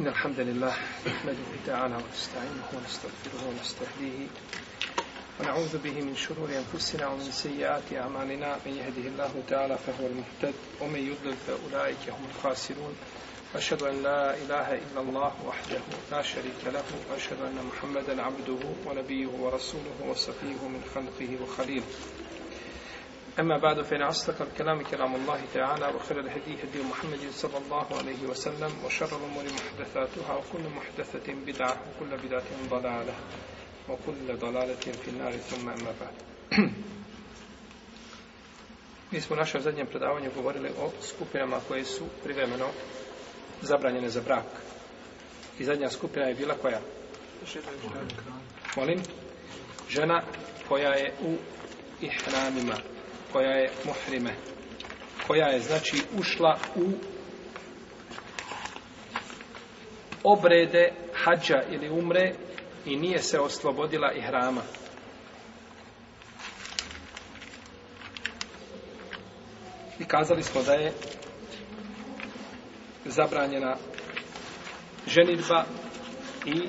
إن الحمد لله نحمده تعالى ونستعينه ونستغفره ونستهديه ونعوذ به من شرور أنفسنا ومن سيئات أعمالنا من يهده الله تعالى فهو المهتد ومن يضلل فأولئك هم الخاسرون أشهد أن لا إله إلا الله وحده لا شريك له وأشهد أن محمدا عبده ونبيه ورسوله وصفيه من خلقه وخليله أما بعد فإن أصدق الكلام كلام الله تعالى وخير الهدي هدي محمد صلى الله عليه وسلم وشر الأمور محدثاتها وكل محدثة بدعة وكل بدعة ضلالة وكل ضلالة في النار ثم أما بعد Nismo naša u zadnjem predavanju govorili o skupinama koje su privremeno zabranjene za brak. I zadnja skupina je bila koja? Žena. Molim? Žena koja je u ihramima koja je muhrime koja je znači ušla u obrede hađa ili umre i nije se oslobodila i hrama i kazali smo da je zabranjena ženitba i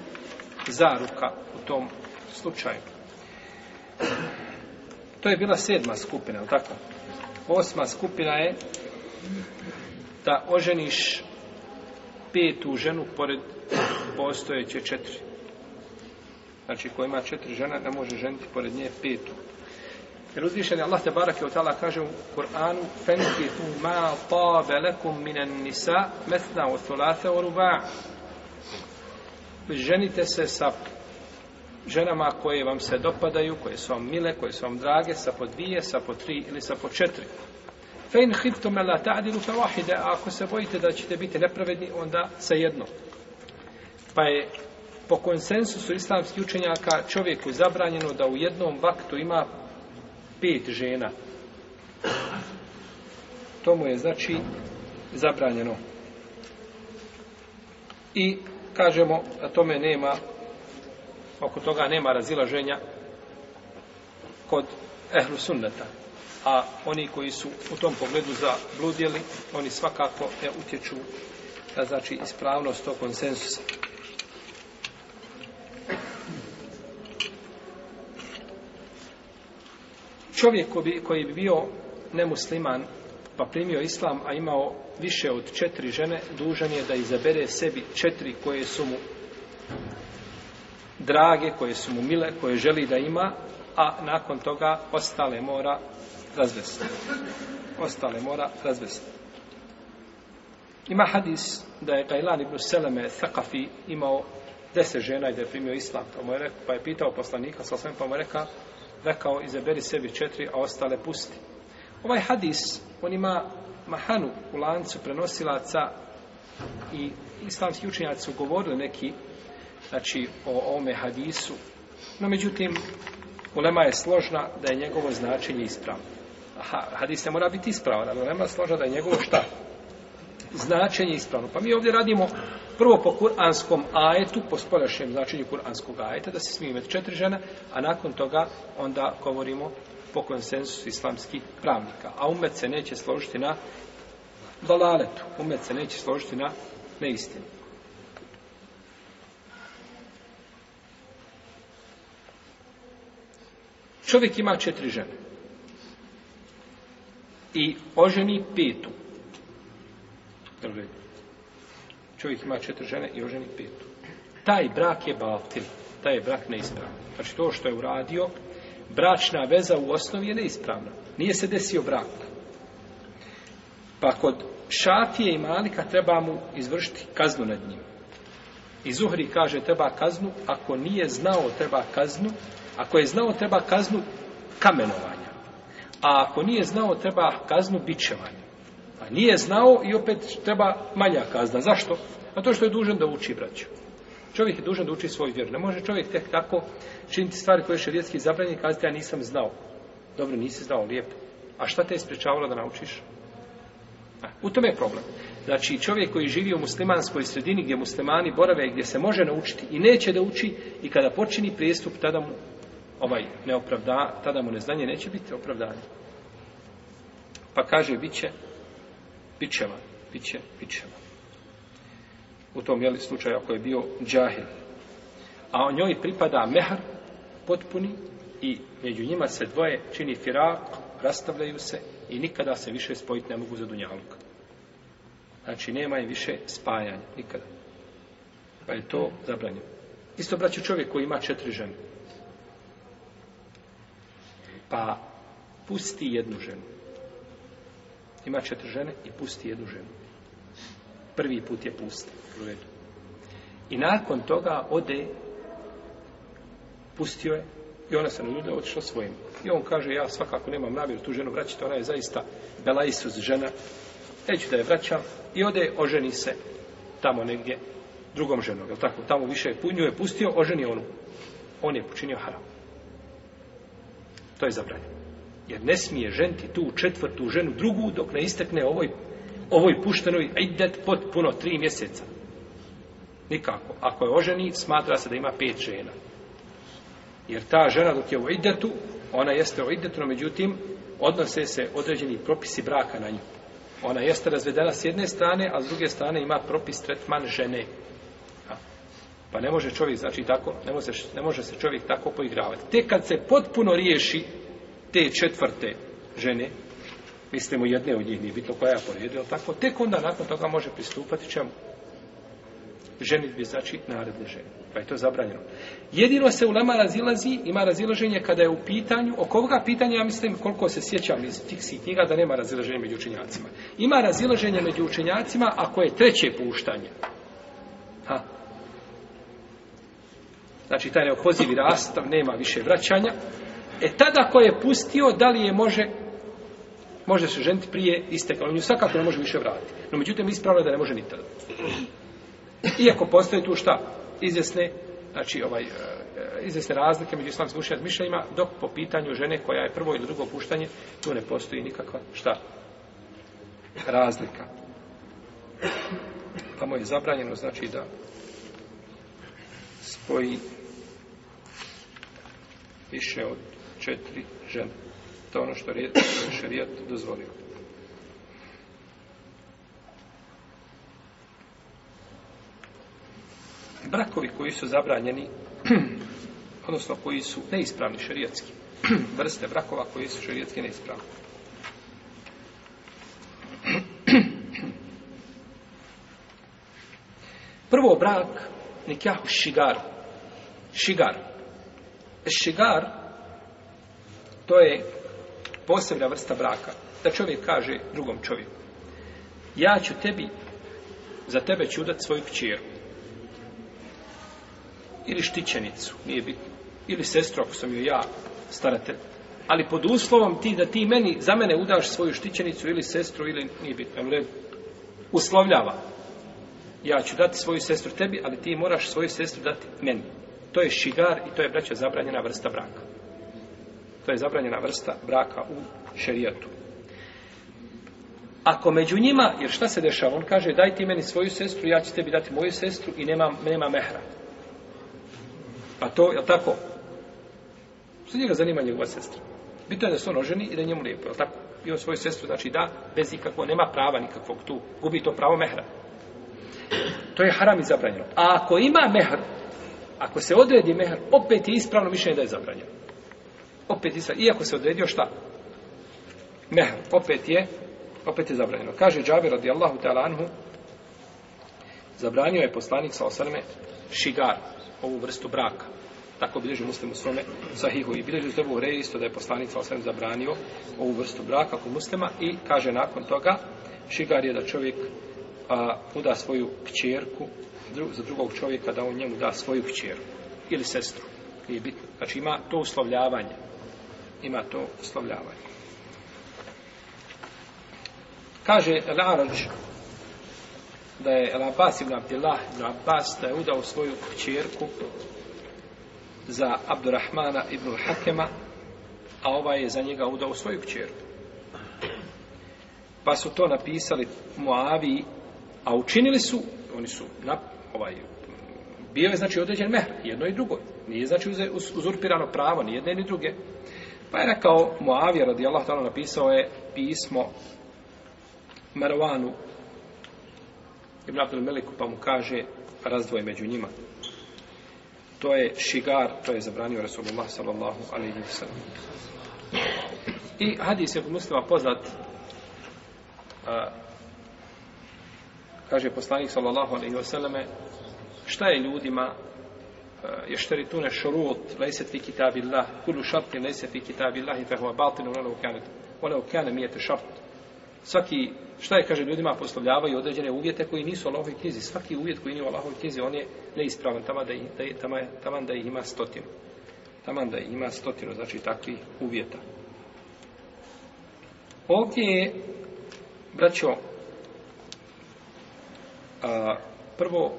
zaruka u tom slučaju. To je bila sedma skupina, je tako? Osma skupina je da oženiš petu ženu pored postojeće četiri. Znači, ko ima četiri žena, ne može ženiti pored nje petu. Jer uzvišen je Allah te barake od tala kaže u Kur'anu Fenki tu ma tabe lekum minan nisa mesna u solate u ruba. Ženite se sa ženama koje vam se dopadaju, koje su vam mile, koje su vam drage, sa po dvije, sa po tri ili sa po četiri. Fein hiftum la ta'dilu fa wahida, ako se bojite da ćete biti nepravedni, onda sa jedno. Pa je po konsensusu islamskih učenjaka čovjeku zabranjeno da u jednom vaktu ima pet žena. To mu je znači zabranjeno. I kažemo, a tome nema oko toga nema razilaženja kod ehlu sunneta. A oni koji su u tom pogledu zabludjeli, oni svakako ne utječu na znači ispravnost tog konsensusa. Čovjek koji bi, koji bi bio nemusliman pa primio islam, a imao više od četiri žene, dužan je da izabere sebi četiri koje su mu drage, koje su mu mile, koje želi da ima, a nakon toga ostale mora razvesti. Ostale mora razvesti. Ima hadis da je Kajlan ibn Seleme Thakafi imao deset žena i da je primio islam. Pa, mu je rekao, pa je pitao poslanika, sa pa mu je rekao, rekao, izaberi sebi četiri, a ostale pusti. Ovaj hadis, on ima mahanu u lancu prenosilaca i islamski učenjaci su govorili neki znači o ovome hadisu no međutim ulema je složna da je njegovo značenje ispravno Aha, hadis ne mora biti ispravan ali ulema je složna da je njegovo šta značenje ispravno pa mi ovdje radimo prvo po kuranskom ajetu po spoljašnjem značenju kuranskog ajeta da se smije imati četiri žene a nakon toga onda govorimo po konsensusu islamskih pravnika a umet se neće složiti na dalaletu umet se neće složiti na neistinu Čovjek ima četiri žene. I oženi petu. Čovjek ima četiri žene i oženi petu. Taj brak je baltil. Taj je brak neispravan. Znači to što je uradio, bračna veza u osnovi je neispravna. Nije se desio brak. Pa kod šafije i malika treba mu izvršiti kaznu nad njim. I Zuhri kaže treba kaznu, ako nije znao treba kaznu, Ako je znao, treba kaznu kamenovanja. A ako nije znao, treba kaznu bičevanja. A nije znao i opet treba manja kazna. Zašto? A to što je dužan da uči braću. Čovjek je dužan da uči svoju vjeru. Ne može čovjek tek tako činiti stvari koje je šarijetski zabranjen i kazati, ja nisam znao. Dobro, nisi znao, lijepo. A šta te je sprečavalo da naučiš? A, u tome je problem. Znači, čovjek koji živi u muslimanskoj sredini gdje muslimani borave, gdje se može naučiti i neće da uči i kada počini prijestup, tada mu ovaj ne opravda, tada mu neznanje neće biti opravdanje. Pa kaže, bit će, bit će vam, bit će, bit će vam. U tom jeli slučaju ako je bio džahil. A o njoj pripada mehar potpuni i među njima se dvoje čini firak, rastavljaju se i nikada se više spojiti ne mogu za dunjaluk. Znači nema im više spajanja, nikada. Pa je to zabranjeno. Isto braću čovjek koji ima četiri žene pa pusti jednu ženu. Ima četiri žene i pusti jednu ženu. Prvi put je pusti. I nakon toga ode, pustio je, i ona se na ljude otišla svojim. I on kaže, ja svakako nemam namjeru tu ženu vraćati, ona je zaista Bela Isus žena, neću da je vraćam, i ode, oženi se tamo negdje drugom ženom, je tako? Tamo više je, nju je pustio, oženi onu. On je počinio haram. To je zabranjeno. Jer ne smije ženti tu četvrtu ženu drugu dok ne istekne ovoj, ovoj puštenoj idet potpuno tri mjeseca. Nikako. Ako je oženi, smatra se da ima pet žena. Jer ta žena dok je u idetu, ona jeste u idetu, no međutim, odnose se određeni propisi braka na nju. Ona jeste razvedena s jedne strane, a s druge strane ima propis tretman žene. Pa ne može čovjek, znači tako, ne može, ne može se čovjek tako poigravati. Tek kad se potpuno riješi te četvrte žene, mislim mu jedne od njih, nije bitno koja je porijedila, tako, tek onda nakon toga može pristupati čemu? ženit bi znači naredne žene. Pa je to zabranjeno. Jedino se u lama razilazi, ima razilaženje kada je u pitanju, oko ovoga pitanja, ja mislim, koliko se sjećam iz tih knjiga, da nema razilaženja među učenjacima. Ima razilaženje među učenjacima ako je treće puštanje. znači taj neopozivi rastav, nema više vraćanja, e tada ko je pustio, da li je može, može se ženiti prije istekla, on ju svakako ne može više vratiti. No međutim, ispravno je da ne može ni tada. Iako postoje tu šta, izvjesne, znači ovaj, e, e, izvjesne razlike među islamskim učenjama mišljenjima, dok po pitanju žene koja je prvo ili drugo puštanje, tu ne postoji nikakva šta razlika. Tamo je zabranjeno, znači da spoji više od četiri žene. To je ono što je šarijat dozvolio. Brakovi koji su zabranjeni, odnosno koji su neispravni šarijatski, vrste brakova koji su šarijatski neispravni. Prvo brak, nekjahu šigar. Šigar. Šigar. Šigar, to je posebna vrsta braka. Da čovjek kaže drugom čovjeku, ja ću tebi, za tebe ću dati svoju kćeru. Ili štićenicu, nije bitno. Ili sestru, ako sam joj ja, starate. Ali pod uslovom ti, da ti meni, za mene udaš svoju štićenicu ili sestru, ili nije bitno. Ali, uslovljava. Ja ću dati svoju sestru tebi, ali ti moraš svoju sestru dati meni. To je šigar i to je, braće, zabranjena vrsta braka. To je zabranjena vrsta braka u šerijatu. Ako među njima, jer šta se dešava, on kaže, daj ti meni svoju sestru, ja ću tebi dati moju sestru i nema, nema mehra. Pa to, je tako? Što njega zanima njegova sestra? Bito je da se on oženi i da njemu lijepo, je tako? I on svoju sestru, znači da, bez ikakvo, nema prava nikakvog tu, gubi to pravo mehra. To je haram i zabranjeno. A ako ima mehra, Ako se odredi mehr, opet je ispravno mišljenje da je zabranjeno. Opet je iako se odredio šta? Mehr, opet je, opet je zabranjeno. Kaže Džabir radijallahu ta'ala anhu, zabranio je poslanik sa osaleme šigar, ovu vrstu braka. Tako bilježi muslim u svome sahihu i bilježi u zdobu reji isto da je poslanik sa osaleme zabranio ovu vrstu braka kod muslima i kaže nakon toga šigar je da čovjek a, uda svoju kćerku za drugog čovjeka da on njemu da svoju kćeru ili sestru. Nije bitno. Znači ima to uslovljavanje. Ima to uslovljavanje. Kaže Larađ da je Abbas ibn Abdillah ibn Abbas da je udao svoju kćerku za Abdurrahmana ibn Hakema a ovaj je za njega udao svoju kćerku. Pa su to napisali Moavi, a učinili su, oni su nap, ovaj, bio je znači određen mehr, jedno i drugo. Nije znači uzurpirano pravo, ni jedne ni druge. Pa je rekao Moavija, radi Allah, tano napisao je pismo Marwanu Ibn Abdel Meliku, pa mu kaže razdvoj među njima. To je šigar, to je zabranio Rasulullah sallallahu alaihi wa sallam. I hadis je kod muslima poznat a, kaže poslanik sallallahu alaihi wa sallame, šta je ljudima e, je šteri tune šurut lejset fi kitab illah, kulu šarti lejset fi kitab illah, i fehova batin u lelu kanet, u lelu kanet mi je te šart. Svaki, šta je, kaže, ljudima poslovljavaju određene uvjete koji nisu u Allahovi knjizi. Svaki uvjet koji nije u Allahovi knjizi, on je neispravan, tamo da, da, tamo je, tamo da ih ima stotinu. Tamo da ima stotinu, znači, takvih uvjeta. Ovdje je, braćo, A, prvo, u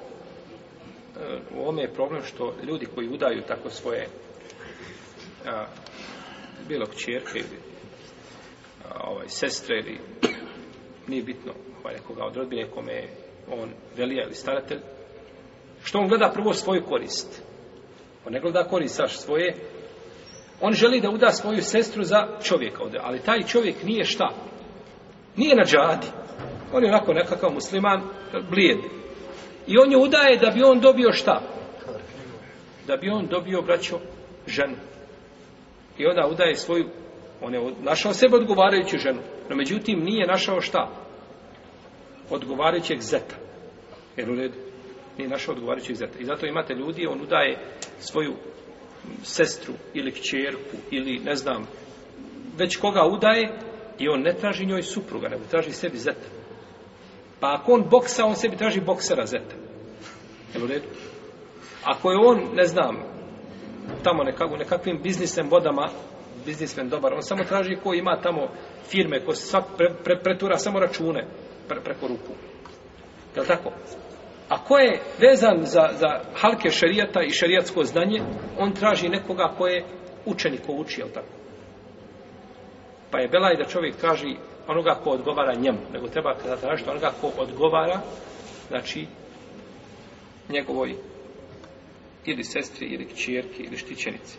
e, ovome je problem što ljudi koji udaju tako svoje a, e, bilo kćerke ili a, ovaj, sestre ili nije bitno ovaj, nekoga od rodbine kome je on velija ili staratelj, što on gleda prvo svoju korist. On ne gleda korist saš svoje. On želi da uda svoju sestru za čovjeka, ali taj čovjek nije šta? Nije na džadi. On je onako nekakav musliman, blijed. I on je udaje da bi on dobio šta? Da bi on dobio, braćo, ženu. I onda udaje svoju, on je našao sebe odgovarajuću ženu. No međutim, nije našao šta? Odgovarajućeg zeta. Jer u redu, nije našao odgovarajućeg zeta. I zato imate ljudi, on udaje svoju sestru ili kćerku ili ne znam, već koga udaje i on ne traži njoj supruga, nego traži sebi zeta. Pa ako on boksa, on sebi traži boksera zeta. Jel u redu? Ako je on, ne znam, tamo nekak, u nekakvim biznisnim vodama, biznismen dobar, on samo traži ko ima tamo firme, ko se svak pre, pre, pretura samo račune pre, preko ruku. Je tako? A ko je vezan za, za halke šarijata i šarijatsko znanje, on traži nekoga ko je učenik, ko uči, je tako? Pa je Belaj da čovjek traži onoga ko odgovara njemu, nego treba kada tražiti onoga ko odgovara, znači, njegovoj ili sestri, ili kćerki, ili štićenici.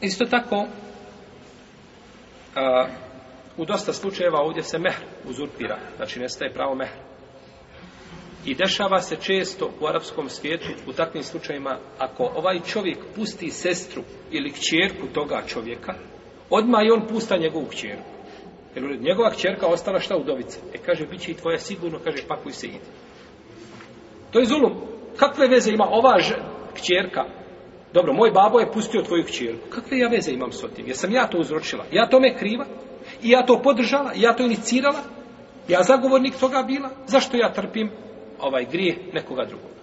Isto tako, a, u dosta slučajeva ovdje se mehr uzurpira, znači nestaje pravo mehr. I dešava se često u arapskom svijetu u takvim slučajima ako ovaj čovjek pusti sestru ili kćerku toga čovjeka, odma i on pusta njegovu kćeru. Jer njegova kćerka ostala šta udovica. E kaže, bit će i tvoja sigurno, kaže, pakuj se idi. To je zulum. Kakve veze ima ova ž... kćerka? Dobro, moj babo je pustio tvoju kćerku. Kakve ja veze imam s otim? Jesam ja to uzročila? Ja to me kriva? I ja to podržala? Ja to inicirala? Ja zagovornik toga bila? Zašto ja trpim ovaj grije nekoga drugoga?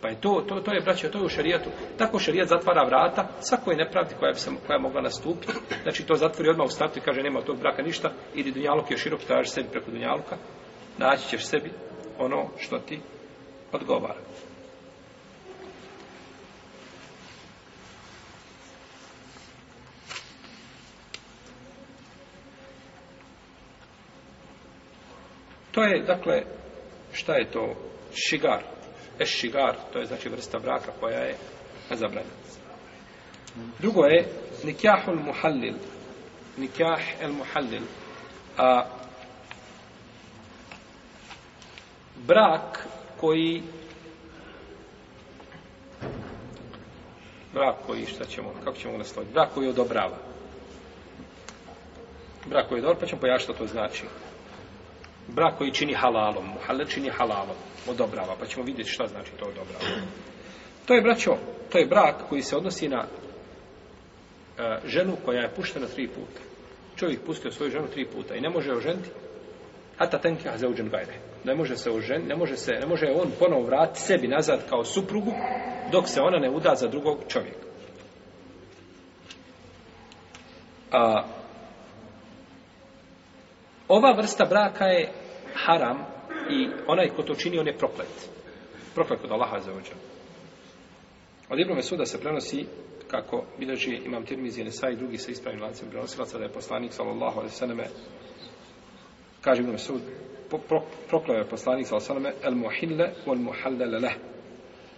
Pa je to, to, to je, braće, to je u šarijetu. Tako šarijet zatvara vrata svakoj nepravdi koja bi se, koja mogla nastupiti. Znači, to zatvori odmah u startu i kaže, nema od tog braka ništa, idi Dunjaluk je širok, traži sebi preko Dunjaluka, naći ćeš sebi ono što ti odgovara. To je, dakle, šta je to? Šigar. Šigar ešigar, to je znači vrsta braka koja je zabranjena. Drugo je nikah el muhallil. Nikah el muhallil. A, brak koji brak koji šta ćemo, kako ćemo nastaviti? Brak koji odobrava. Brak koji je dobro, pa ćemo pojašta to znači brak koji čini halalom, muhalle čini halalom, odobrava, pa ćemo vidjeti šta znači to odobrava. To je, braćo, to je brak koji se odnosi na e, ženu koja je puštena tri puta. Čovjek pustio svoju ženu tri puta i ne može oženiti. A ta tenki ha zauđen gajde. Ne može se ožen, ne može se, ne može on ponovo vratiti sebi nazad kao suprugu dok se ona ne uda za drugog čovjeka. A, ova vrsta braka je haram i onaj ko to čini, on je proklet. Proklet kod Allaha za ođa. Od Ibrome suda se prenosi kako bilježi imam tirmizi ili saj drugi sa ispravim lancem prenosilaca da je poslanik sallallahu alaihi sallame kaže Ibrome sud pro, proklao je poslanik sallallahu alaihi sallame el muhille wal muhallele leh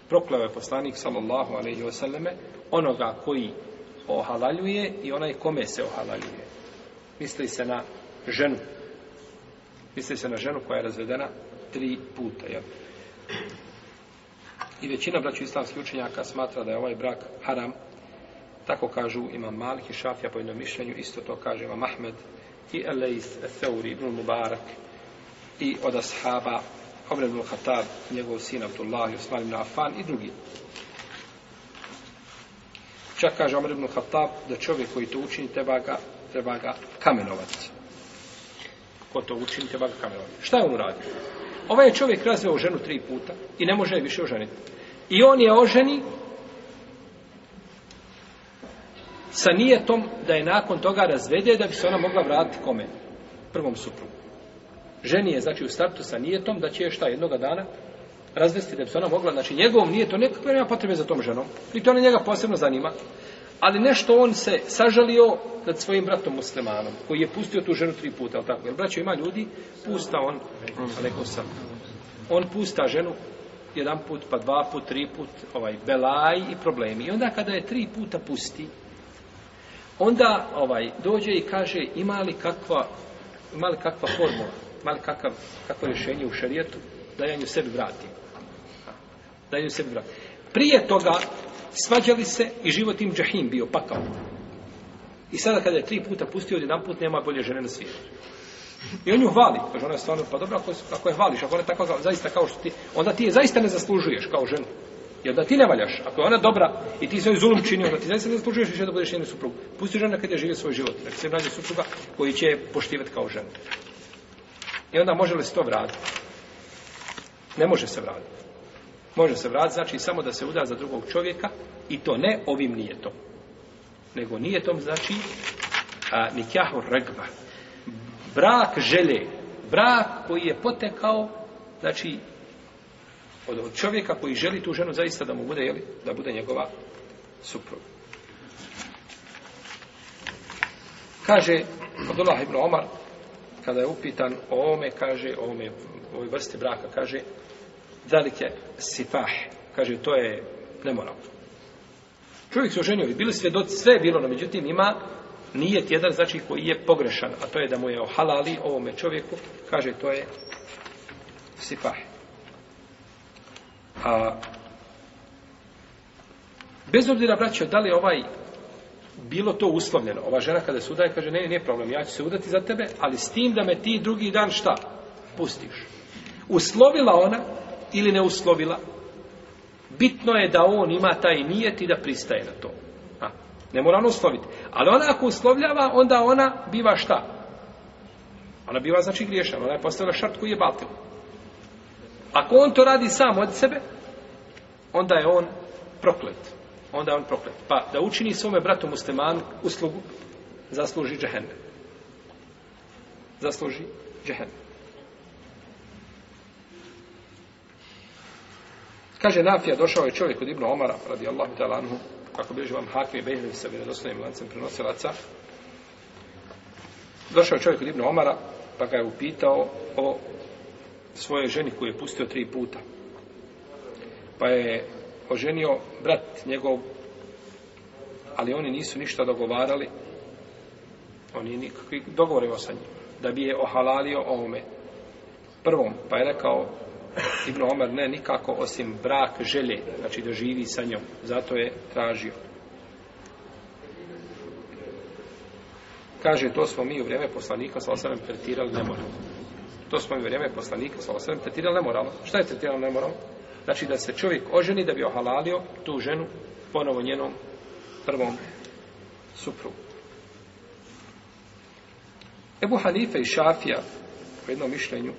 proklao je poslanik sallallahu alaihi sallame onoga koji ohalaljuje i onaj kome se ohalaljuje misli se na ženu Misli se na ženu koja je razvedena tri puta, jel? I većina braću islamskih učenjaka smatra da je ovaj brak haram. Tako kažu imam Malik i Šafija po jednom mišljenju, isto to kaže imam Ahmed i Elejs, Eseuri, Ibn Mubarak i od Ashaba, Obred Ibn Khattab, njegov sin Abdullah, Osman Ibn Afan i drugi. Čak kaže Omer ibn Khattab da čovjek koji to učini treba ga, treba ga kamenovati ko to učini, treba ga kamenovati. Šta je on uradio? Ovaj je čovjek razveo ženu tri puta i ne može je više oženiti. I on je oženi sa nijetom da je nakon toga razvede da bi se ona mogla vratiti kome? Prvom suprugu. Ženi je, znači, u startu sa nijetom da će je šta jednoga dana razvesti da bi se ona mogla, znači, njegovom nije to nekako, nema potrebe za tom ženom. I to ona njega posebno zanima ali nešto on se sažalio nad svojim bratom muslimanom, koji je pustio tu ženu tri puta, ali tako, jer braćo ima ljudi, pusta on, neko sam, on pusta ženu jedan put, pa dva put, tri put, ovaj, belaj i problemi. I onda kada je tri puta pusti, onda ovaj dođe i kaže ima li kakva, ima li kakva formula, ima li kakav, kakvo rješenje u šarijetu, da ja nju sebi vratim. Da ja nju sebi vratim. Prije toga, svađali se i život im džahim bio pakao. I sada kada je tri puta pustio, jedan put nema bolje žene na svijetu. I on ju hvali, kaže ona je stvarno, pa dobro, ako, ako je hvališ, ako ona je tako, zaista kao što ti, onda ti je zaista ne zaslužuješ kao ženu. I onda ti ne valjaš, ako je ona dobra i ti svoj zulum čini, onda ti zaista ne zaslužuješ više da budeš njeni suprug. Pusti žena kad je žive svoj život, da se nađe supruga koji će je poštivati kao ženu. I onda može li se to vratiti? Ne može se vratiti. Može se vratiti, znači samo da se uda za drugog čovjeka i to ne ovim nijetom. Nego nijetom znači a, nikjahu regba. Brak žele. Brak koji je potekao, znači od čovjeka koji želi tu ženu zaista da mu bude, jeli, da bude njegova supruga. Kaže Abdullah ibn Omar, kada je upitan o ovome, kaže o ovome, ovoj vrsti braka, kaže, zalike sifah. Kaže, to je nemoralno. Čovjek se oženio i bili svjedoci, sve je bilo, no međutim ima nijet jedan, znači, koji je pogrešan, a to je da mu je ohalali ovome čovjeku, kaže, to je sifah. A bez obzira, braćo, da li ovaj bilo to uslovljeno. Ova žena kada se udaje, kaže, ne, nije problem, ja ću se udati za tebe, ali s tim da me ti drugi dan šta? Pustiš. Uslovila ona, ili ne uslovila, bitno je da on ima taj nijet i da pristaje na to. A, ne mora on usloviti. Ali ona ako uslovljava, onda ona biva šta? Ona biva znači griješana. Ona je postavila šart koji je batil. Ako on to radi sam od sebe, onda je on proklet. Onda je on proklet. Pa da učini svome bratu muslimanu uslugu, zasluži džehennem. Zasluži džehennem. Kaže Nafija, došao je čovjek od Ibnu Omara, radi Allahu ta lanhu, kako bježi vam hakmi bejhevi sa vjerozostanim lancem prenosilaca. Došao je čovjek od Ibnu Omara, pa ga je upitao o svojoj ženi koju je pustio tri puta. Pa je oženio brat njegov, ali oni nisu ništa dogovarali, oni nikakvi dogovorio sa njim, da bi je ohalalio ovome prvom, pa je rekao, Ibn Omer ne nikako osim brak želje, znači da živi sa njom. Zato je tražio. Kaže, to smo mi u vrijeme poslanika sa osvrame pretirali nemoralno. To smo mi u vrijeme poslanika sa osvrame pretirali nemoralno. Šta je tretirali nemoralno? Znači da se čovjek oženi da bi ohalalio tu ženu ponovo njenom prvom suprugu. Ebu Hanife i Šafija u jednom mišljenju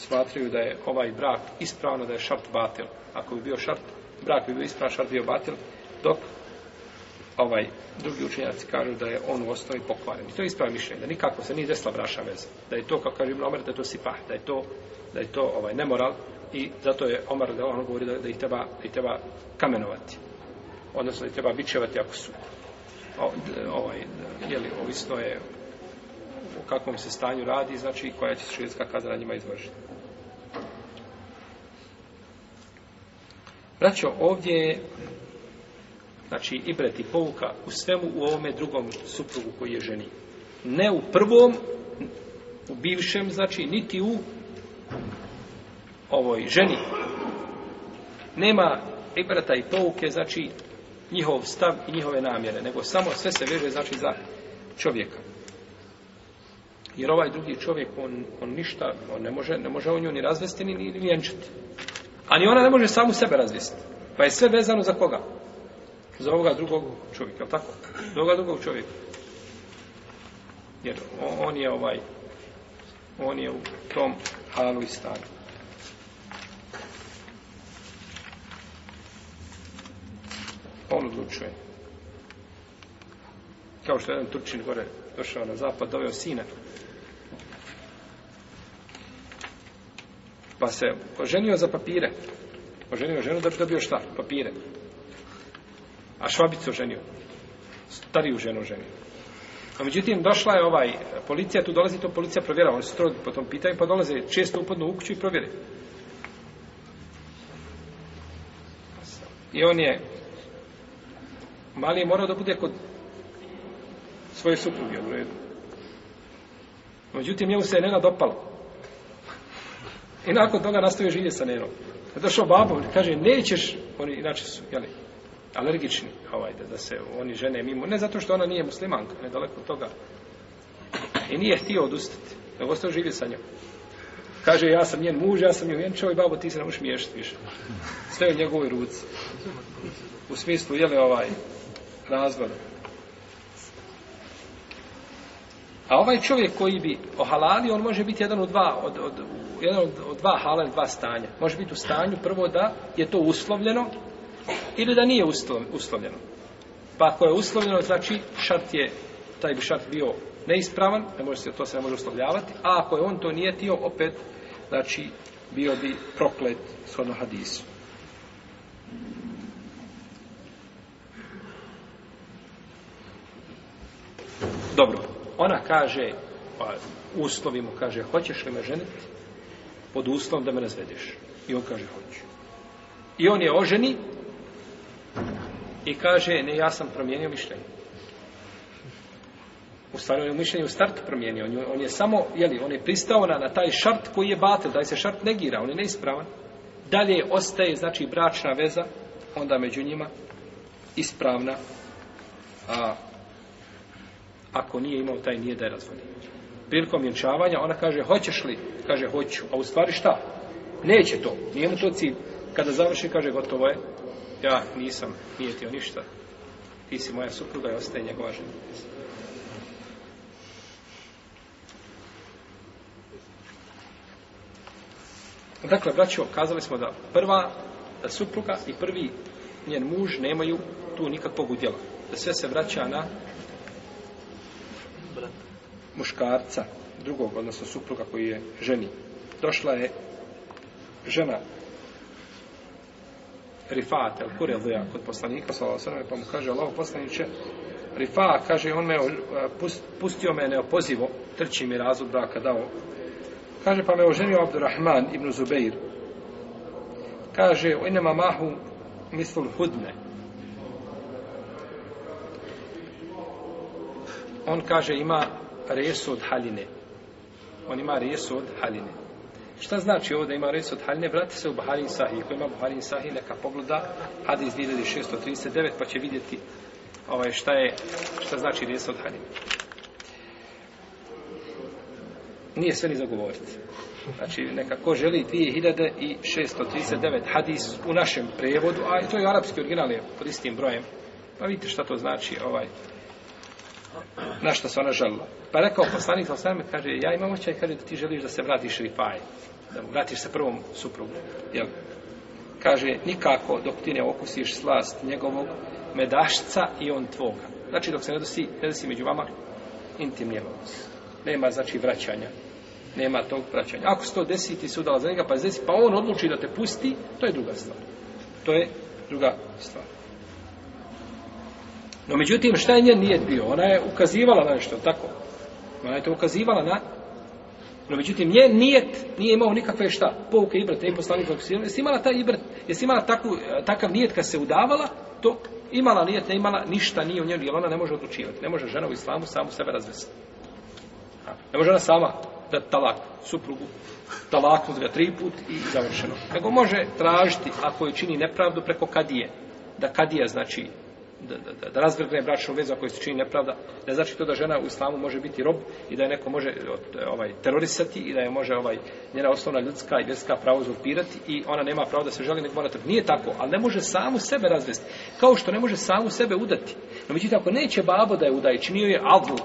smatraju da je ovaj brak ispravno, da je šart batel. Ako bi bio šart, brak bi bio ispravno, šart bio batel, dok ovaj drugi učenjaci kažu da je on u osnovi pokvaren. I to je ispravo mišljenje, da nikako se nije desila braša veza. Da je to, kako kaže Ibn Omer, da je to sipah, da je to, da je to ovaj, nemoral i zato je Omer, da on govori da, da, ih treba, da ih treba kamenovati. Odnosno, da ih treba bičevati ako su o, d, ovaj, d, jeli, ovisno je u kakvom se stanju radi, znači koja će se širinska kazna na njima izvršiti. Braćo, ovdje je znači i breti povuka u svemu u ovome drugom suprugu koji je ženi. Ne u prvom, u bivšem, znači niti u ovoj ženi. Nema i breta i povuke, znači njihov stav i njihove namjere, nego samo sve se veže, znači, za čovjeka. Jer ovaj drugi čovjek, on, on ništa, on ne može, ne može o nju ni razvesti, ni, ni vjenčati. Ali ona ne može samu sebe razvijesti. Pa je sve vezano za koga? Za ovoga drugog čovjeka, je li tako? Za ovoga drugog čovjeka. Jer on je ovaj, on je u tom halu i stanu. On odlučuje. Kao što je jedan turčin gore došao na zapad, doveo sina Pa se oženio za papire. Oženio ženu da bi dobio šta? Papire. A švabicu oženio. Stariju ženu oženio. A međutim, došla je ovaj, policija, tu dolazi, to policija provjera, oni se to po tom pitanju, pa dolaze često upadno u kuću i provjeri. I on je, mali je morao da bude kod svoje supruge, u redu. Međutim, njemu se je nena dopala. I nakon toga nastavio živjeti sa Nerom. Došao babo, kaže, nećeš, oni inače su, jeli, alergični, ovaj, da, da se oni žene mimo, ne zato što ona nije muslimanka, ne daleko toga. I nije htio odustati, nego ostao živjeti sa njom. Kaže, ja sam njen muž, ja sam njen vjenčao i babo, ti se ne možeš miješati više. Sve u njegovoj ruci. U smislu, jeli, ovaj, razvod. A ovaj čovjek koji bi ohalali, on može biti jedan od dva, od, od, jedan od, od dva halal, dva stanja. Može biti u stanju prvo da je to uslovljeno ili da nije uslovljeno. Pa ako je uslovljeno, znači šart je, taj bi šart bio neispravan, ne može se, to se ne može uslovljavati, a ako je on to nije tio, opet, znači, bio bi proklet shodno hadisu. Dobro. Ona kaže, pa, uslovi mu kaže, hoćeš li me ženiti? Pod uslovom da me razvedeš. I on kaže, hoću. I on je oženi i kaže, ne, ja sam promijenio mišljenje. U stvari, on je mišljenje u startu promijenio. On je, on je samo, jeli, on je pristao na, na taj šart koji je batel, taj se šart negira, on je neispravan. Dalje ostaje, znači, bračna veza, onda među njima, ispravna, a, ako nije imao taj nije da je razvodi. Prilikom vjenčavanja ona kaže hoćeš li? Kaže hoću. A u stvari šta? Neće to. Nije mu to cilj. Kada završi kaže gotovo je. Ja nisam nijetio ništa. Ti si moja supruga i ostaje njegova žena. Dakle, braćo, kazali smo da prva da supruga i prvi njen muž nemaju tu nikakvog udjela. Da sve se vraća na muškarca, drugog, odnosno supruga koji je ženi. Došla je žena Rifat, el kure lija, kod poslanika, svala osrame, pa mu kaže, Allaho poslaniće, Rifa, kaže, on me, pustio me neopozivo, trči mi razud braka dao. Kaže, pa me oženio Abdurrahman ibn Zubeir. Kaže, o inema mahu mislul hudne, on kaže ima resu od haline. On ima resu od haline. Šta znači ovo da ima resu od haline? Vrati se u Baharin Sahih. Ako ima Baharin Sahih, neka pogleda Hadis 2639, pa će vidjeti ovaj, šta, je, šta znači resu od haline. Nije sve ni zagovoriti. Znači, neka ko želi 2639 hadis u našem prevodu, a to je arapski original je pod istim brojem, pa vidite šta to znači ovaj na što se ona žalila. Pa rekao poslanik sa osvrame, kaže, ja imam očaj, kaže, da ti želiš da se vratiš rifaj, da vratiš se prvom suprugu. Jel? Kaže, nikako dok ti ne okusiš slast njegovog medašca i on tvoga. Znači, dok se ne dosi, ne dosi među vama intimni odnos. Nema, znači, vraćanja. Nema tog vraćanja. Ako se to desi, ti se udala za njega, pa, desi, pa on odluči da te pusti, to je druga stvar. To je druga stvar. No međutim, šta je njen nijet bio? Ona je ukazivala na nešto, tako? Ona je to ukazivala na... No međutim, njen nijet nije imao nikakve šta, pouke i brte, i poslanik kako si jesi imala taj ibrat, jesi imala taku, e, takav nijet kad se udavala, to imala nijet, ne imala ništa nije u njenu, jer ona ne može odlučivati, ne može žena u islamu samu sebe razvesti. Ne može ona sama da talak suprugu, talak uzga tri put i završeno. Nego može tražiti, ako je čini nepravdu, preko kadije. Da kadija, znači, da, da, da razgrgne bračnu vezu ako se čini nepravda, ne znači to da žena u islamu može biti rob i da je neko može e, e, ovaj terorisati i da je može ovaj njena osnovna ljudska i vjerska pravo uzurpirati i ona nema pravo da se želi nek morate. Nije tako, ali ne može samu sebe razvesti. Kao što ne može samu sebe udati. No međutim, ako neće babo da je udaje, činio je adl.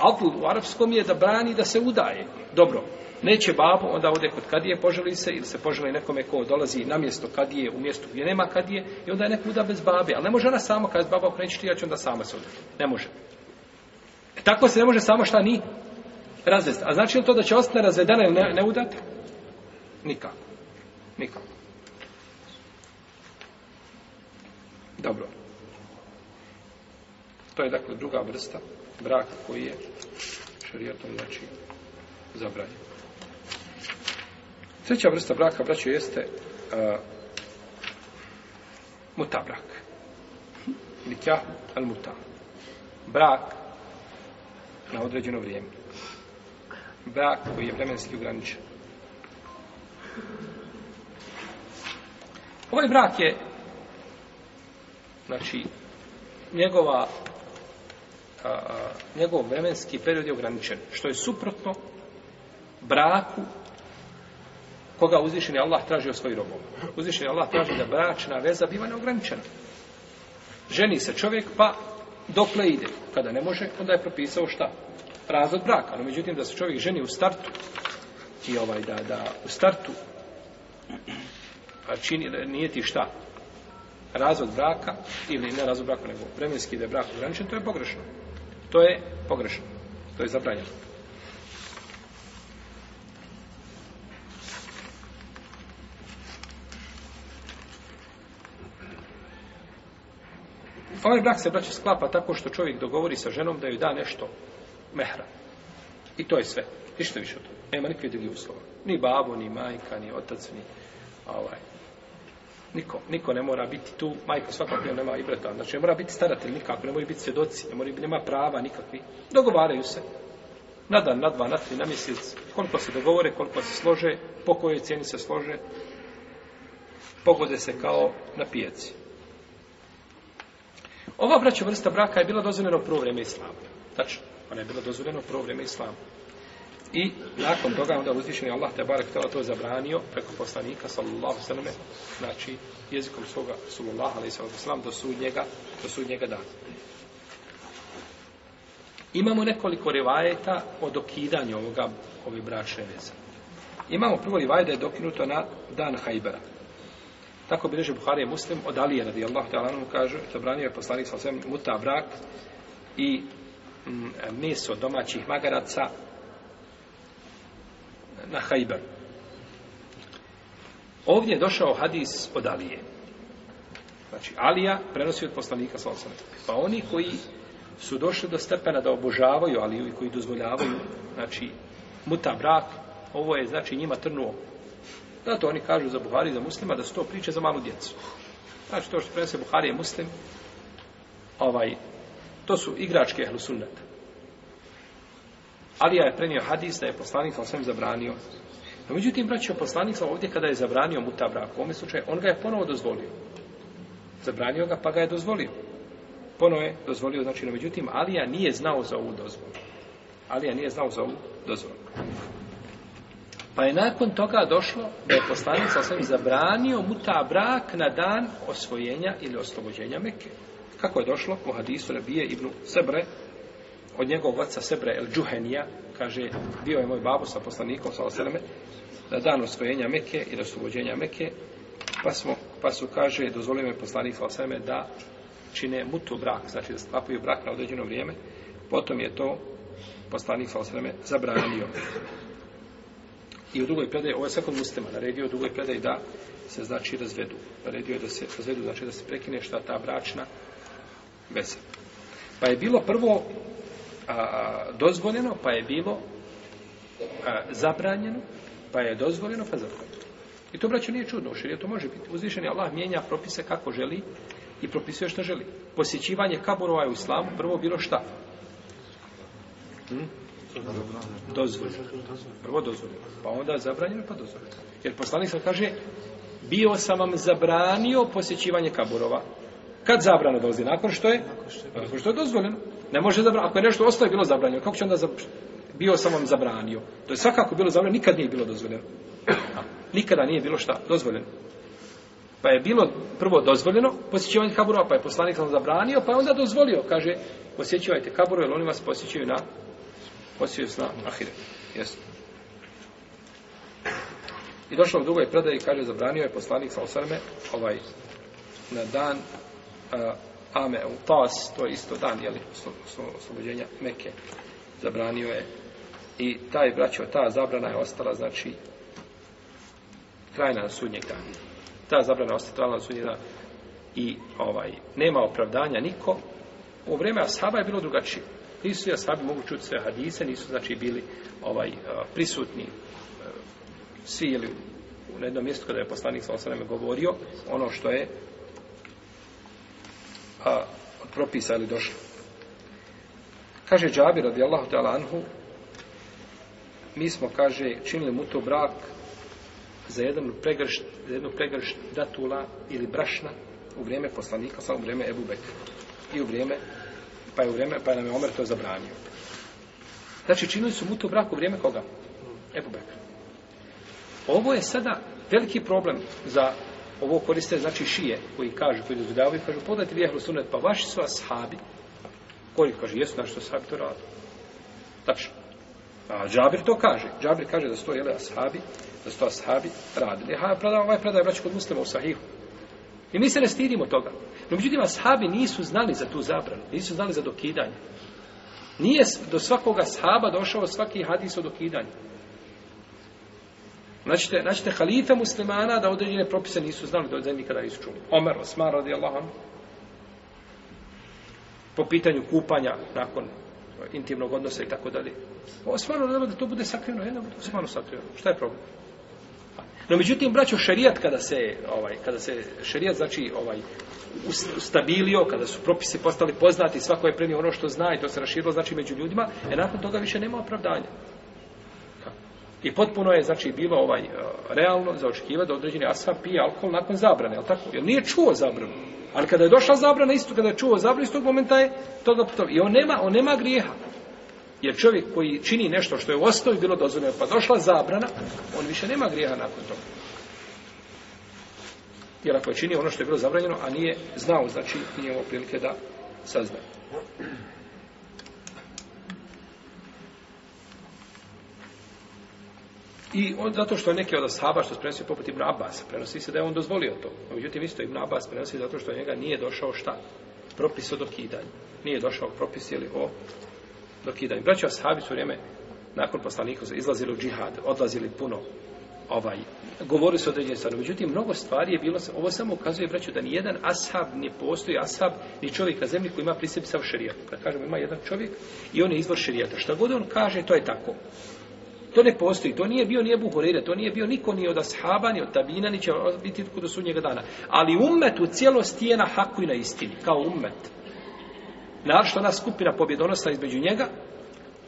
Adl u arapskom je da brani da se udaje. Dobro, neće babu, onda ode kod kadije, poželi se ili se poželi nekome ko dolazi na mjesto kadije, u mjestu gdje nema kadije, i onda je neko uda bez babe. Ali ne može ona sama, kada je baba okreći ti, ja ću onda sama se udati. Ne može. E, tako se ne može samo šta ni razvest. A znači li to da će ostane razvedena ili ne, ne udati? Nikako. Nikako. Dobro. To je dakle druga vrsta brak koji je šarijatom znači zabranjen. Treća vrsta braka, braću, jeste uh, muta brak. Ili kjahu al muta. Brak na određeno vrijeme. Brak koji je vremenski ograničen. Ovaj brak je znači njegova a, njegov vremenski period je ograničen. Što je suprotno braku koga uzvišeni Allah traži od svojih robova. Uzvišeni Allah traži da bračna veza biva neograničena. Ženi se čovjek, pa dokle ide? Kada ne može, onda je propisao šta? Razlog braka. Ali međutim, da se čovjek ženi u startu, i ovaj, da, da u startu, a pa čini, nije ti šta? Razlog braka, ili ne razlog braka, nego vremenski da je brak ograničen, to je pogrešno. To je pogrešno. To je zabranjeno. ovaj brak se braće sklapa tako što čovjek dogovori sa ženom da joj da nešto mehra. I to je sve. Ništa više od toga. Nema nikakve drugih uslova. Ni babo, ni majka, ni otac, ni ovaj. Niko, niko ne mora biti tu. Majka svakako nema i brata. Znači, ne mora biti staratelj nikako. Ne mora biti svjedoci. Ne mora, nema prava nikakvi. Dogovaraju se. Na dan, na dva, na tri, na mjesec. Koliko se dogovore, koliko se slože, po kojoj cijeni se slože, pogode se kao na pijaciju. Ova braća vrsta braka je bila dozvoljena u prvo vrijeme islama. Tačno, ona je bila dozvoljena u prvo vrijeme islama. I nakon toga onda uzvišen je Allah te barek tala to zabranio preko poslanika sallallahu sallam znači jezikom svoga sallallahu alaihi sallam do sudnjega do sudnjega dana. Imamo nekoliko rivajeta o dokidanju ovoga, ove bračne veze. Imamo prvo rivajet da je dokinuto na dan Hajbera. Tako bi reže Buhari je muslim od Alije radi Allah ta'ala mu kaže da brani je poslanik sa svem muta brak i m, mm, meso domaćih magaraca na hajber. Ovdje je došao hadis od Alije. Znači, Alija prenosi od poslanika sa osam. Pa oni koji su došli do stepena da obožavaju Aliju i koji dozvoljavaju, znači, muta brak, ovo je, znači, njima trnuo Zato oni kažu za Buhari i za muslima da su to priče za malu djecu. Znači to što prenose Buhari je muslim, ovaj, to su igračke ehlu sunnata. Ali ja je prenio hadis da je poslanik sam zabranio. No međutim, braćo poslanik sam ovdje kada je zabranio muta brak, u ovom slučaju, on ga je ponovo dozvolio. Zabranio ga, pa ga je dozvolio. Ponovo je dozvolio, znači, no međutim, Alija nije znao za ovu dozvolu. Alija nije znao za ovu dozvolu. Pa je nakon toga došlo da je poslanik sa svem zabranio muta brak na dan osvojenja ili oslobođenja Mekke. Kako je došlo? U hadisu Rebije ibn Sebre, od njegovog oca Sebre el Džuhenija, kaže, bio je moj babo sa poslanikom sa osvojenjem, na dan osvojenja Mekke ili oslobođenja Mekke, pa, smo, pa su, kaže, dozvolio je poslanik sa osvojenjem da čine mutu brak, znači da sklapaju brak na određeno vrijeme, potom je to poslanik sa osvojenjem zabranio. I u drugoj predaji, ovo je sakod muslima, naredio u drugoj predaji da se znači razvedu. Naredio je da se razvedu, znači da se prekine šta ta bračna veza. Pa je bilo prvo a, dozvoljeno, pa je bilo a, zabranjeno, pa je dozvoljeno, pa zabranjeno. I to, braćo, nije čudno u to može biti. Uzvišen je Allah mijenja propise kako želi i propisuje što želi. Posjećivanje kaburova je u islamu prvo bilo šta? Hmm? dozvoljeno. Prvo dozvoljeno, pa onda zabranjeno, pa dozvoljeno. Jer poslanik sam kaže, bio sam vam zabranio posjećivanje kaburova. Kad zabrano dolazi? Nakon što je? Nakon što je dozvoljeno. Ne može zabrano. Ako je nešto ostalo je bilo zabranjeno, kako će onda zabranjeno? Bio sam vam zabranio. To je svakako bilo zabranjeno, nikad nije bilo dozvoljeno. Nikada nije bilo šta dozvoljeno. Pa je bilo prvo dozvoljeno posjećivanje kaburova, pa je poslanik sam zabranio, pa je onda dozvolio. Kaže, posjećivajte kaburove, jer oni vas posjećaju na Osvijev zna ahire. Jesu. I došlo u drugoj predaji, kaže, zabranio je poslanik sa osvrme, ovaj, na dan uh, Ame u Tas, to je isto dan, jeli, oslobođenja Meke, zabranio je. I taj, braćo, ta zabrana je ostala, znači, trajna na sudnjeg dana. Ta zabrana je ostala trajna na sudnjeg dana. I, ovaj, nema opravdanja niko. U vreme Asaba je bilo drugačije. Nisu ja sabi mogu čuti sve hadise, nisu znači bili ovaj prisutni e, svi ili u jednom mjestu kada je poslanik sa govorio ono što je a, od propisa ili došlo. Kaže Džabir radijallahu ta'ala anhu mi smo, kaže, činili mu to brak za jedan pregršt, za jednu pregršt datula ili brašna u vrijeme poslanika, samo u vrijeme Ebu Bekra i u vrijeme pa je u vreme, pa je nam je Omer to zabranio. Znači, činili su mu to brak u vrijeme koga? Ebu Bekra. Ovo je sada veliki problem za ovo koriste, znači šije, koji kažu, koji dozvodavaju, kažu, podajte vijehlu sunet, pa vaši su ashabi, koji kaže, jesu naši su ashabi, to radu. Znači, a Džabir to kaže, Džabir kaže da su to, jele, ashabi, da su to ashabi radili. Ha, predam, ovaj predaj, braći, kod muslima u sahihu, I mi se ne stidimo toga. No, međutim, ashabi nisu znali za tu zabranu. Nisu znali za dokidanje. Nije do svakoga ashaba došao svaki hadis o dokidanju. Znači, te, znači te halife muslimana da određene propise nisu znali da od zemlji kada nisu čuli. Omer, Osmar, radijallahu anhu, po pitanju kupanja nakon intimnog odnosa i tako dalje. Osmano, da to bude sakrivno, jedno bude osmano sakrivno. Šta je problem? No međutim braćo šerijat kada se ovaj kada se šerijat znači ovaj ustabilio, kada su propisi postali poznati, svako je prenio ono što zna i to se raširilo znači među ljudima, e nakon toga više nema opravdanja. I potpuno je znači bilo ovaj e, realno za očekivati da određeni ashab pije alkohol nakon zabrane, al tako? Jer nije čuo zabranu. Ali kada je došla zabrana isto kada je čuo zabranu istog momenta je to da i on nema on nema grijeha. Jer čovjek koji čini nešto što je u osnovi bilo dozvoljeno, pa došla zabrana, on više nema grijeha nakon toga. Jer ako je činio ono što je bilo zabranjeno, a nije znao, znači nije ovo prilike da sazna. I on, zato što je neki od Ashaba što prenosi poput Ibn Abbas, prenosi se da je on dozvolio to. Međutim, isto Ibn Abbas prenosi zato što njega nije došao šta? Propis o dokidanju. Nije došao propis ili o dokidanje. Braća sahabi su vrijeme nakon poslanika su izlazili u džihad, odlazili puno ovaj, govorili su određenje stvarno. Međutim, mnogo stvari je bilo, ovo samo ukazuje, braću, da nijedan ashab ne postoji ashab, ni čovjek na zemlji koji ima prisip sav šarijat. Kad kažemo, ima jedan čovjek i on je izvor šarijata. Šta god on kaže, to je tako. To ne postoji, to nije bio nije Buhurire, to nije bio niko ni od ashaba, ni od tabina, ni će biti kod sudnjega dana. Ali ummet u cijelosti je na haku i na istini, kao ummet. Našto ona skupina pobjedonosna između njega,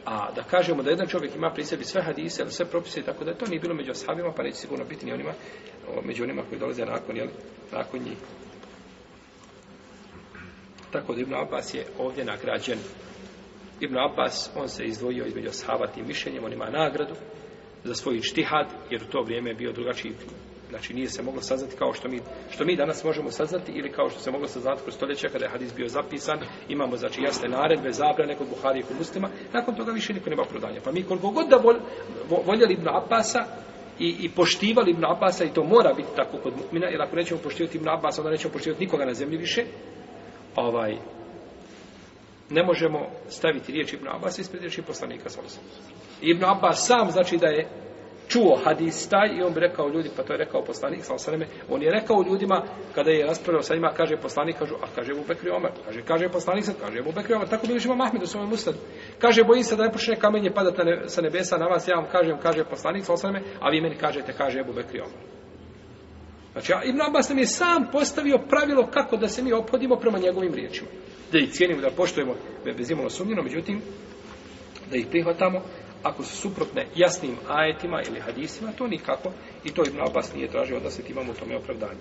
a da kažemo da jedan čovjek ima pri sebi sve hadise, sve propise i tako da to nije bilo među ashabima, pa neće sigurno biti ni onima, među onima koji dolaze nakon, jel, nakon njih. Tako da Ibn Abbas je ovdje nagrađen. Ibn Abbas, on se izdvojio između ashaba tim mišljenjem, on ima nagradu za svoj štihad, jer u to vrijeme je bio drugačiji Znači nije se moglo saznati kao što mi, što mi danas možemo saznati ili kao što se moglo saznati kroz stoljeća kada je hadis bio zapisan, imamo znači jasne naredbe, zabrane kod Buhari i kod Muslima, nakon toga više niko nema prodanja. Pa mi koliko god da vol, voljeli Ibn Abbasa i, i poštivali Ibn Abbasa i to mora biti tako kod mu'mina, jer ako nećemo poštivati Ibn Abbasa, onda nećemo poštivati nikoga na zemlji više, ovaj, ne možemo staviti riječ Ibn Abbas ispred riječi poslanika. Ibn Abbas sam znači da je čuo hadis taj i on bi rekao ljudi, pa to je rekao poslanik sa osreme, on je rekao ljudima kada je raspravljao sa njima, kaže poslanik, kažu, a kaže Ebu Bekri Omer, kaže, kaže poslanik, sad, kaže Ebu Bekri Omer, tako bi ima Mahmed u svojom ustadu. Kaže, bojim se da ne počne kamenje padati ne, sa nebesa na vas, ja vam kažem, kaže poslanik sa osreme, a vi meni kažete, kaže Ebu Bekri Omer. Znači, ja, Ibn Abbas nam je sam postavio pravilo kako da se mi opodimo prema njegovim riječima. Da ih cijenimo, da poštojemo, bez imalo sumnjeno, međutim, da ih prihvatamo ako su suprotne jasnim ajetima ili hadisima, to nikako i to Ibn Abbas nije tražio da se imamo u tome opravdanje.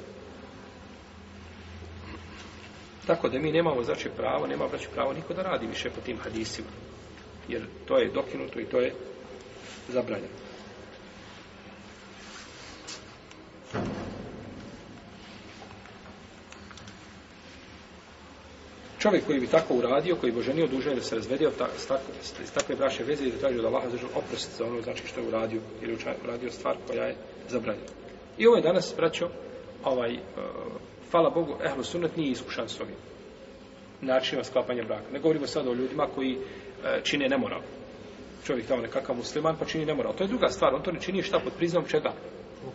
Tako da mi nemamo znači pravo, nema znači pravo niko da radi više po tim hadisima. Jer to je dokinuto i to je zabranjeno. čovjek koji bi tako uradio, koji bi oženio duže ili se razvedio ta, s, tako, s takve braše veze i zatražio da Allah zažel oprost za ono znači što je uradio ili uradio stvar koja je zabranjena. I ovo je danas, braćo, ovaj, uh, e, fala Bogu, ehlo sunet nije iskušan s ovim načinima sklapanja braka. Ne govorimo sada o ljudima koji uh, čine nemoral. Čovjek tamo nekakav musliman pa čini nemoral. To je druga stvar, on to ne čini šta pod priznom čega?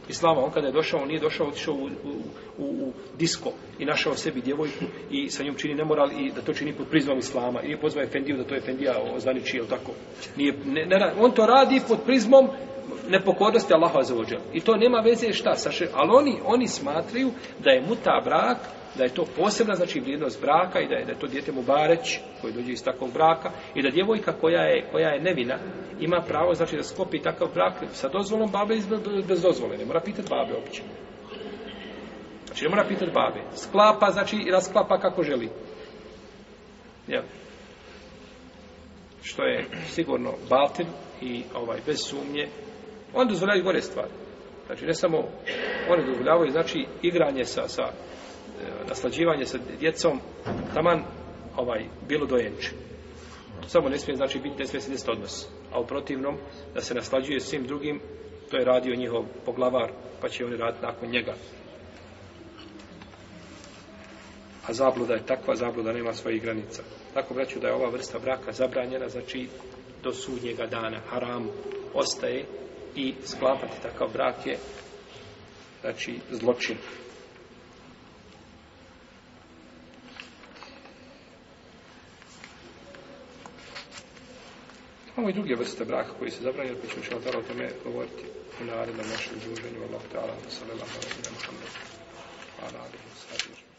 islama. On kada je došao, on nije došao, otišao u, u, u, disko i našao sebi djevojku i sa njom čini nemoral i da to čini pod prizmom islama. I nije pozvao Efendiju da to je Efendija ozvaniči, je tako? Nije, ne, ne, on to radi pod prizmom nepokornosti Allaha za I to nema veze šta sa še... Ali oni, oni smatraju da je muta brak da je to posebna znači vrijednost braka i da je da je to dijete mubareć koji dođe iz takvog braka i da djevojka koja je koja je nevina ima pravo znači da skopi takav brak sa dozvolom babe iz bez dozvole ne mora pitati babe uopće znači ne mora pitati babe sklapa znači i rasklapa kako želi je što je sigurno batin i ovaj bez sumnje on dozvoljava gore stvari znači ne samo oni dozvoljavaju znači igranje sa sa E, naslađivanje sa djecom taman ovaj bilo dojenče. To samo ne smije znači biti ne smije se odnos. A u protivnom da se naslađuje svim drugim to je radio njihov poglavar pa će oni raditi nakon njega. A zabluda je takva, zabluda nema svojih granica. Tako braću da je ova vrsta braka zabranjena, znači do sudnjega dana haram ostaje i sklapati takav brak je znači zločin. Imamo i druge vrste braka koji se zabranjaju, pa ćemo šalotara o tome govoriti u narednom našem druženju. Allah ta'ala, sallallahu alaihi wa sallam, alaihi wa sallam, alaihi wa sallam.